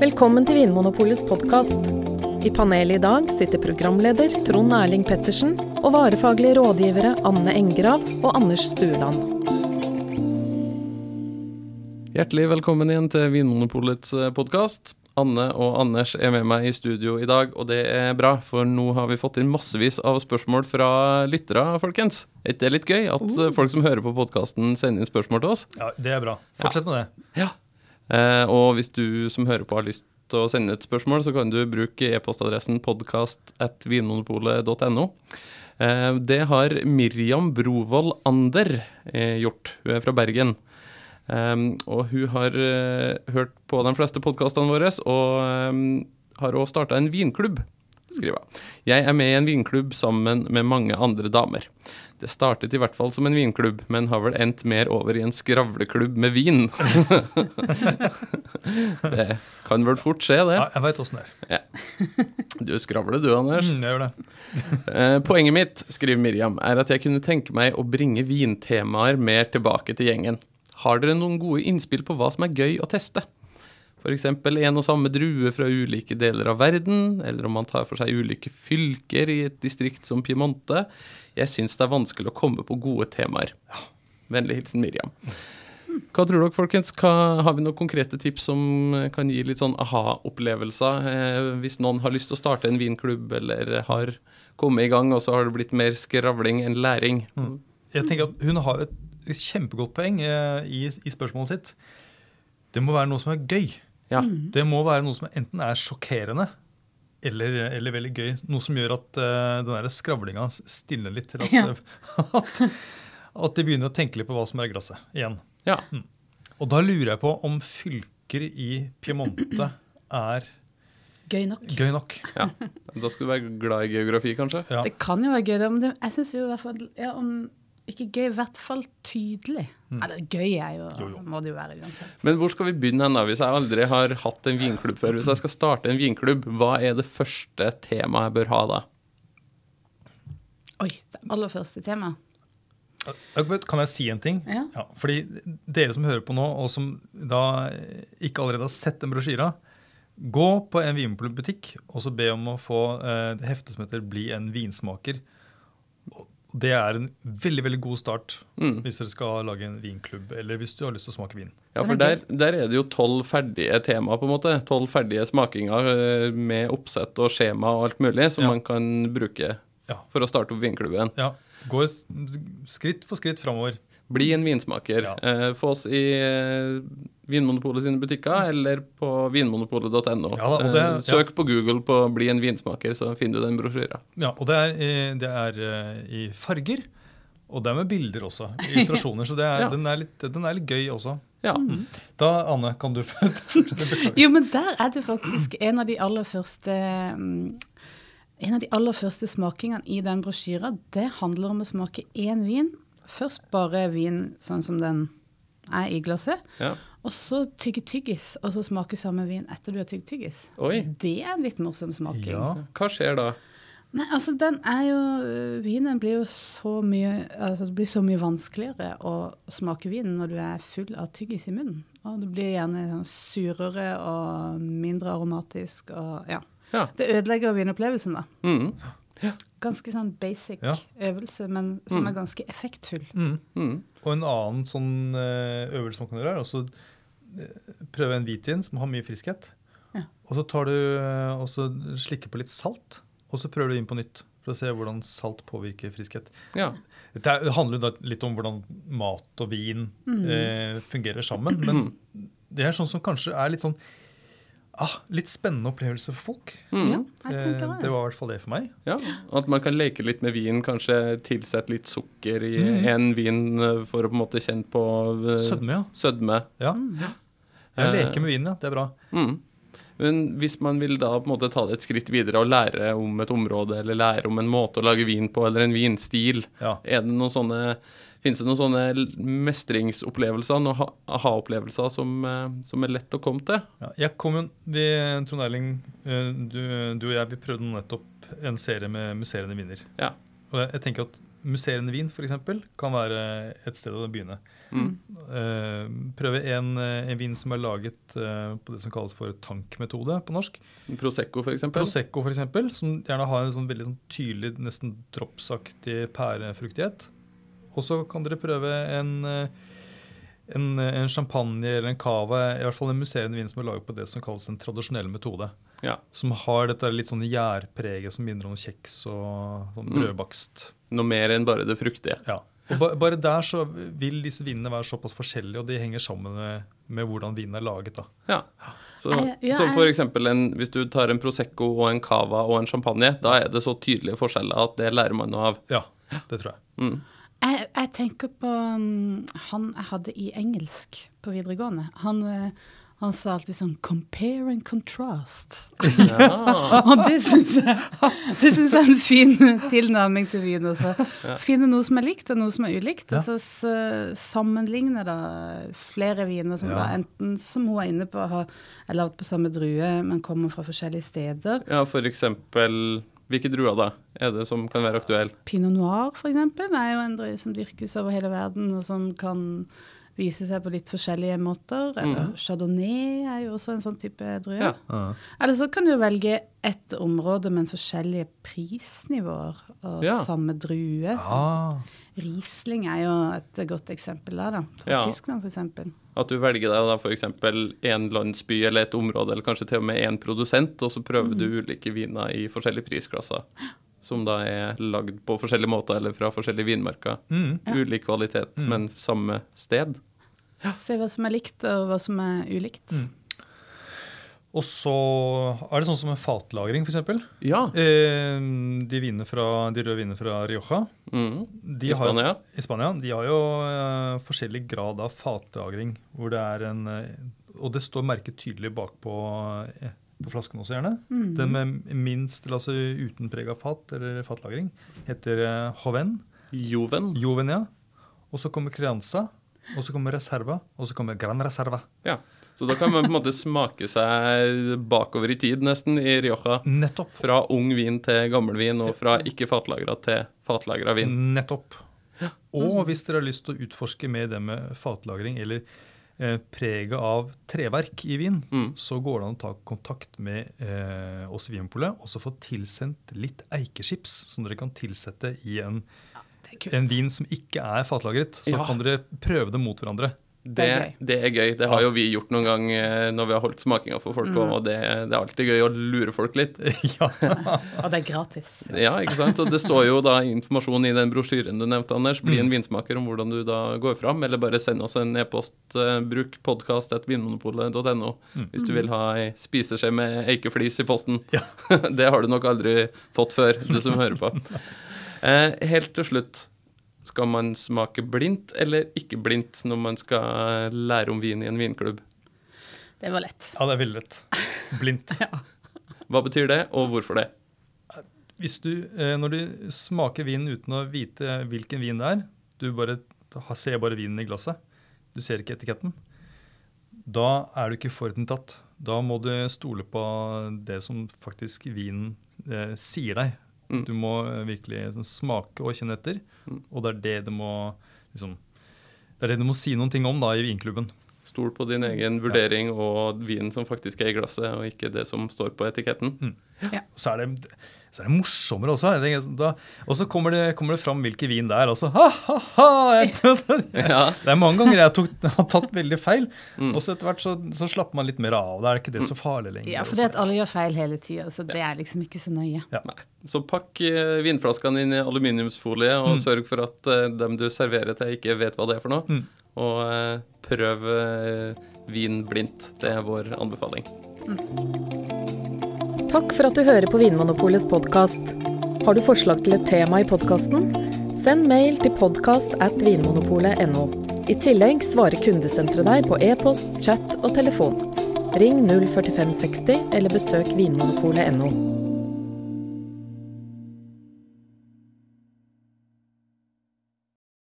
Velkommen til Vinmonopolets podkast. I panelet i dag sitter programleder Trond Erling Pettersen og varefaglige rådgivere Anne Engrav og Anders Stueland. Hjertelig velkommen igjen til Vinmonopolets podkast. Anne og Anders er med meg i studio i dag, og det er bra, for nå har vi fått inn massevis av spørsmål fra lyttere, folkens. Er ikke det litt gøy at Oh. folk som hører på podkasten, sender inn spørsmål til oss? Ja, Det er bra. Fortsett med det. Ja. Eh, og hvis du som hører på har lyst til å sende et spørsmål, så kan du bruke e-postadressen podkast.vinmonopolet.no. Eh, det har Miriam Brovold Ander eh, gjort. Hun er fra Bergen. Og hun har hørt på de fleste podkastene våre, og har også starta en vinklubb, skriver hun. Jeg er med i en vinklubb sammen med mange andre damer. Det startet i hvert fall som en vinklubb, men har vel endt mer over i en skravleklubb med vin. det kan vel fort skje, det. Ja, jeg veit åssen det er. Du skravler du, Anders. Mm, jeg gjør det. Eh, Poenget mitt, skriver Miriam, er at jeg kunne tenke meg å bringe vintemaer mer tilbake til gjengen. Har dere noen gode innspill på hva som er gøy å teste? F.eks. en og samme drue fra ulike deler av verden, eller om man tar for seg ulike fylker i et distrikt som Piemonte. Jeg syns det er vanskelig å komme på gode temaer. Vennlig hilsen Miriam. Hva tror dere, folkens? Hva, har vi noen konkrete tips som kan gi litt sånn aha-opplevelser? Eh, hvis noen har lyst til å starte en vinklubb, eller har kommet i gang, og så har det blitt mer skravling enn læring. Jeg tenker at Hun har et kjempegodt poeng eh, i, i spørsmålet sitt. Det må være noe som er gøy. Ja. Det må være noe som enten er sjokkerende eller, eller veldig gøy. Noe som gjør at uh, den skravlinga stilner litt til at, Ja. at, at de begynner å tenke litt på hva som er i glasset igjen. ja. Og da lurer jeg på om fylker i Piemonte er Gøy nok. gøy nok. ja. Da skal du være glad i geografi, kanskje? Ja. Det kan jo være gøy, men det, jeg syns jo i hvert fall ja, om ikke gøy, i hvert fall tydelig. Mm. det er gøy er jo, Jo, jo. må det jo være uansett. Men hvor skal vi begynne hen da, hvis jeg aldri har hatt en vinklubb før? Hvis jeg skal starte en vinklubb, hva er det første temaet jeg bør ha da? Oi, det aller første temaet. Kan jeg si en ting? Ja. fordi dere som hører på nå, og som da ikke allerede har sett den brosjyra, gå på en vinklubbbutikk, og så be om å få eh, det heftet som heter 'Bli en vinsmaker'. Det er en veldig veldig god start Mm. hvis dere skal lage en vinklubb, eller hvis du har lyst til å smake vin. Ja, for der, der er det jo tolv ferdige temaer, på en måte. Tolv ferdige smakinger eh, med oppsett og skjema og alt mulig som Ja. man kan bruke Ja. for å starte opp vinklubben. Ja, Gå skritt for skritt framover. Bli en vinsmaker. Ja. Eh, få oss i eh, Vinmonopolet sine butikker eller på vinmonopolet.no. Ja det- eh, søk på Google på 'bli en vinsmaker', så finner du den brosjyra. Ja, og det er, i- det er eh, i farger. Og det er med bilder også. Illustrasjoner. Så det er, Ja. den, er litt, den er litt gøy også. Ja. Da, Anne, kan du fortsette? Jo, men der er det faktisk en av de aller første mm, en av de aller første smakingene i den brosjyra, det handler om å smake én vin. Først bare vin sånn som den er i glasset. ja. Og så tygge tyggis, og så smake samme vin etter du har tygd tyggis. Oi. Det er en litt morsom smaking. Ja. Hva skjer da? Nei, altså den er jo øh, Vinen blir jo så mye altså Det blir så mye vanskeligere å smake vin når du er full av tyggis i munnen. Og det blir gjerne sånn surere og mindre aromatisk og ja. Ja. Det ødelegger vinopplevelsen, da. Mm. Ganske sånn basic Ja. øvelse, men som er ganske effektfull. Mm. Mm. Og en annen sånn eh, øvelse man kan gjøre, er også eh, prøve en hvitvin som har mye friskhet. Ja. Og så tar du eh, og så slikker på litt salt, og så prøver du inn på nytt. For å se hvordan salt påvirker friskhet. ja. Det handler jo da litt om hvordan mat og vin eh, fungerer sammen. Men det er sånn som kanskje er litt sånn ah, litt spennende opplevelse for folk. Mm. Ja, jeg Eh, det det. var i hvert fall det for meg. Ja, At man kan leke litt med vin, kanskje tilsette litt sukker i Mm. en vin eh, for å på en måte kjenne på uh, Sødme, ja. sødme. ja. Jeg Eh, leker med vin, ja. Det er bra. Mm. Men hvis man vil da på en måte ta det et skritt videre og lære om et område, eller lære om en måte å lage vin på, eller en vinstil, Ja. er det noen sånne Fins det noen sånne mestringsopplevelser, noen ha- aha-opplevelser som, eh, som er lett å komme til? Ja, jeg kom jo, vi, Trond Erling, eh, du, du og jeg vi prøvde nettopp en serie med musserende viner. Ja. Og jeg, jeg tenker at musserende vin f.eks. kan være et sted å begynne. Mm. Eh, prøve en, en vin som er laget på det som kalles for tankmetode på norsk. Prosecco, for eksempel. Prosecco f.eks., som gjerne har en sånn veldig sånn tydelig, nesten dropsaktig pærefruktighet. Og så kan dere prøve en, eh, en, en champagne eller en cava, i hvert fall en musserende vin som er laget på det som kalles en tradisjonell metode. Ja. Som har dette litt sånn gjærpreget som minner om kjeks og sånn Mm. brødbakst. Noe mer enn bare det fruktige. Ja. Og ba, bare der så vil disse vinene være såpass forskjellige, og de henger sammen med, med hvordan vinen er laget. da. Ja. Så, Eh, ja, så for eksempel en, hvis du tar en Prosecco og en Cava og en champagne, da er det så tydelige forskjeller at det lærer man noe av. Ja, det tror jeg. Mm. Jeg, jeg tenker på um, han jeg hadde i engelsk på videregående. Han, eh, han sa alltid sånn 'compare and contrast'. Ja. Og det syns jeg, det synes jeg er en fin tilnærming til vin. Også. Finne noe som er likt, og noe som er ulikt. Ja. Og så s- sammenligne da flere viner som Ja. da enten, som hun er inne på, har, er lagd på samme drue, men kommer fra forskjellige steder. ja, for eksempel Hvilke druer da er det som kan være aktuelle? Pinot noir, eksempel, er jo en drue som dyrkes over hele verden, og som kan vise seg på litt forskjellige måter. Eller chardonnay er jo også en sånn type drue. Ja. Ja. Eller så kan du velge ett område, men forskjellige prisnivåer og Ja. samme drue. Ah, Riesling er jo et godt eksempel der, da. Fra Ja. Tyskland, eksempel. At du velger deg da f.eks. en landsby eller et område, eller kanskje til og med én produsent, og så prøver du ulike viner i forskjellige prisklasser. Som da er lagd på forskjellige måter eller fra forskjellige vinmarker. mm. Ja. Ulik kvalitet, men samme sted. Se hva som er likt, og hva som er ulikt. Mm. Og så er det sånn som en fatlagring, f.eks. Ja. Eh, de, vinene fra, de røde vinene fra Rioja Mm. de I har- Spania. I Spania, De har jo eh, forskjellig grad av fatlagring. hvor det er en, eh, Og det står merket tydelig bakpå eh, på flasken også, gjerne. Mm. Den med minst, altså uten preg av fat, eller fatlagring, heter eh, Joven. Joven. Joven, ja. Og så kommer Crianza. Og så kommer Reserva. Og så kommer Gran Reserva. Ja. Så da kan man på en måte smake seg bakover i tid, nesten, i Rioja. Nettopp. Fra ung vin til gammel vin, og fra ikke fatlagra til fatlagra vin. Nettopp. Og hvis dere har lyst til å utforske med det med fatlagring eller eh, preget av treverk i vin, Mm. så går det an å ta kontakt med eh, oss i Vinpolet og så få tilsendt litt eikeskips som dere kan tilsette i en. En vin som ikke er fatlagret. Så Ja. kan dere prøve det mot hverandre. Det, Det er gøy. Det har jo vi gjort noen gang eh, når vi har holdt smakinga for folk, og det, det er alltid gøy å lure folk litt. ja. Og det er gratis. Ja, ikke sant? Og det står jo da informasjon i den brosjyren du nevnte, Anders. Bli en vinsmaker om hvordan du da går fram, eller bare send oss en e-post. eh, Bruk podkast.vinmonopolet.no hvis du vil ha ei spiseskje med eikeflis i posten. Ja. det har du nok aldri fått før, du som hører på. Eh, helt til slutt. Skal man smake blindt eller ikke blindt når man skal lære om vin i en vinklubb? Det var lett. ja, det er veldig lett. Blindt. Hva betyr det, og hvorfor det? Hvis du, eh, når du smaker vinen uten å vite hvilken vin det er, du bare ser bare vinen i glasset, du ser ikke etiketten, da er du ikke forutinntatt. Da må du stole på det som faktisk vinen eh, sier deg. Mm. Du må eh, virkelig liksom, smake og kjenne etter, Mm. og det er det du må liksom, det er det du må si noen ting om da i vinklubben. Stol på din egen vurdering og vinen som faktisk er i glasset, og ikke det som står på etiketten. Så er det, så er det morsommere også. Da, og så kommer det, kommer det fram hvilken vin det er. Altså, ha, ha, ha, jeg, Ja. Det er mange ganger jeg tok, har tatt veldig feil. Mm. Og så etter hvert så, så slapper man litt mer av. Da er ikke det så farlig lenger. Ja, for det at alle gjør feil hele tida, så det er liksom ikke så nøye. Ja. Så pakk eh, vinflaskene inn i aluminiumsfolie, og Mm. sørg for at eh, dem du serverer til, ikke vet hva det er for noe. Mm. Og eh, prøv eh, vin blindt. Det er vår anbefaling. Takk for at du hører på Vinmonopolets podkast. Har du forslag til et tema i podkasten? Send mail til podkast at vinmonopolet.no. I tillegg svarer kundesenteret deg på e-post, chat og telefon. Ring 04560 eller besøk vinmonopolet.no.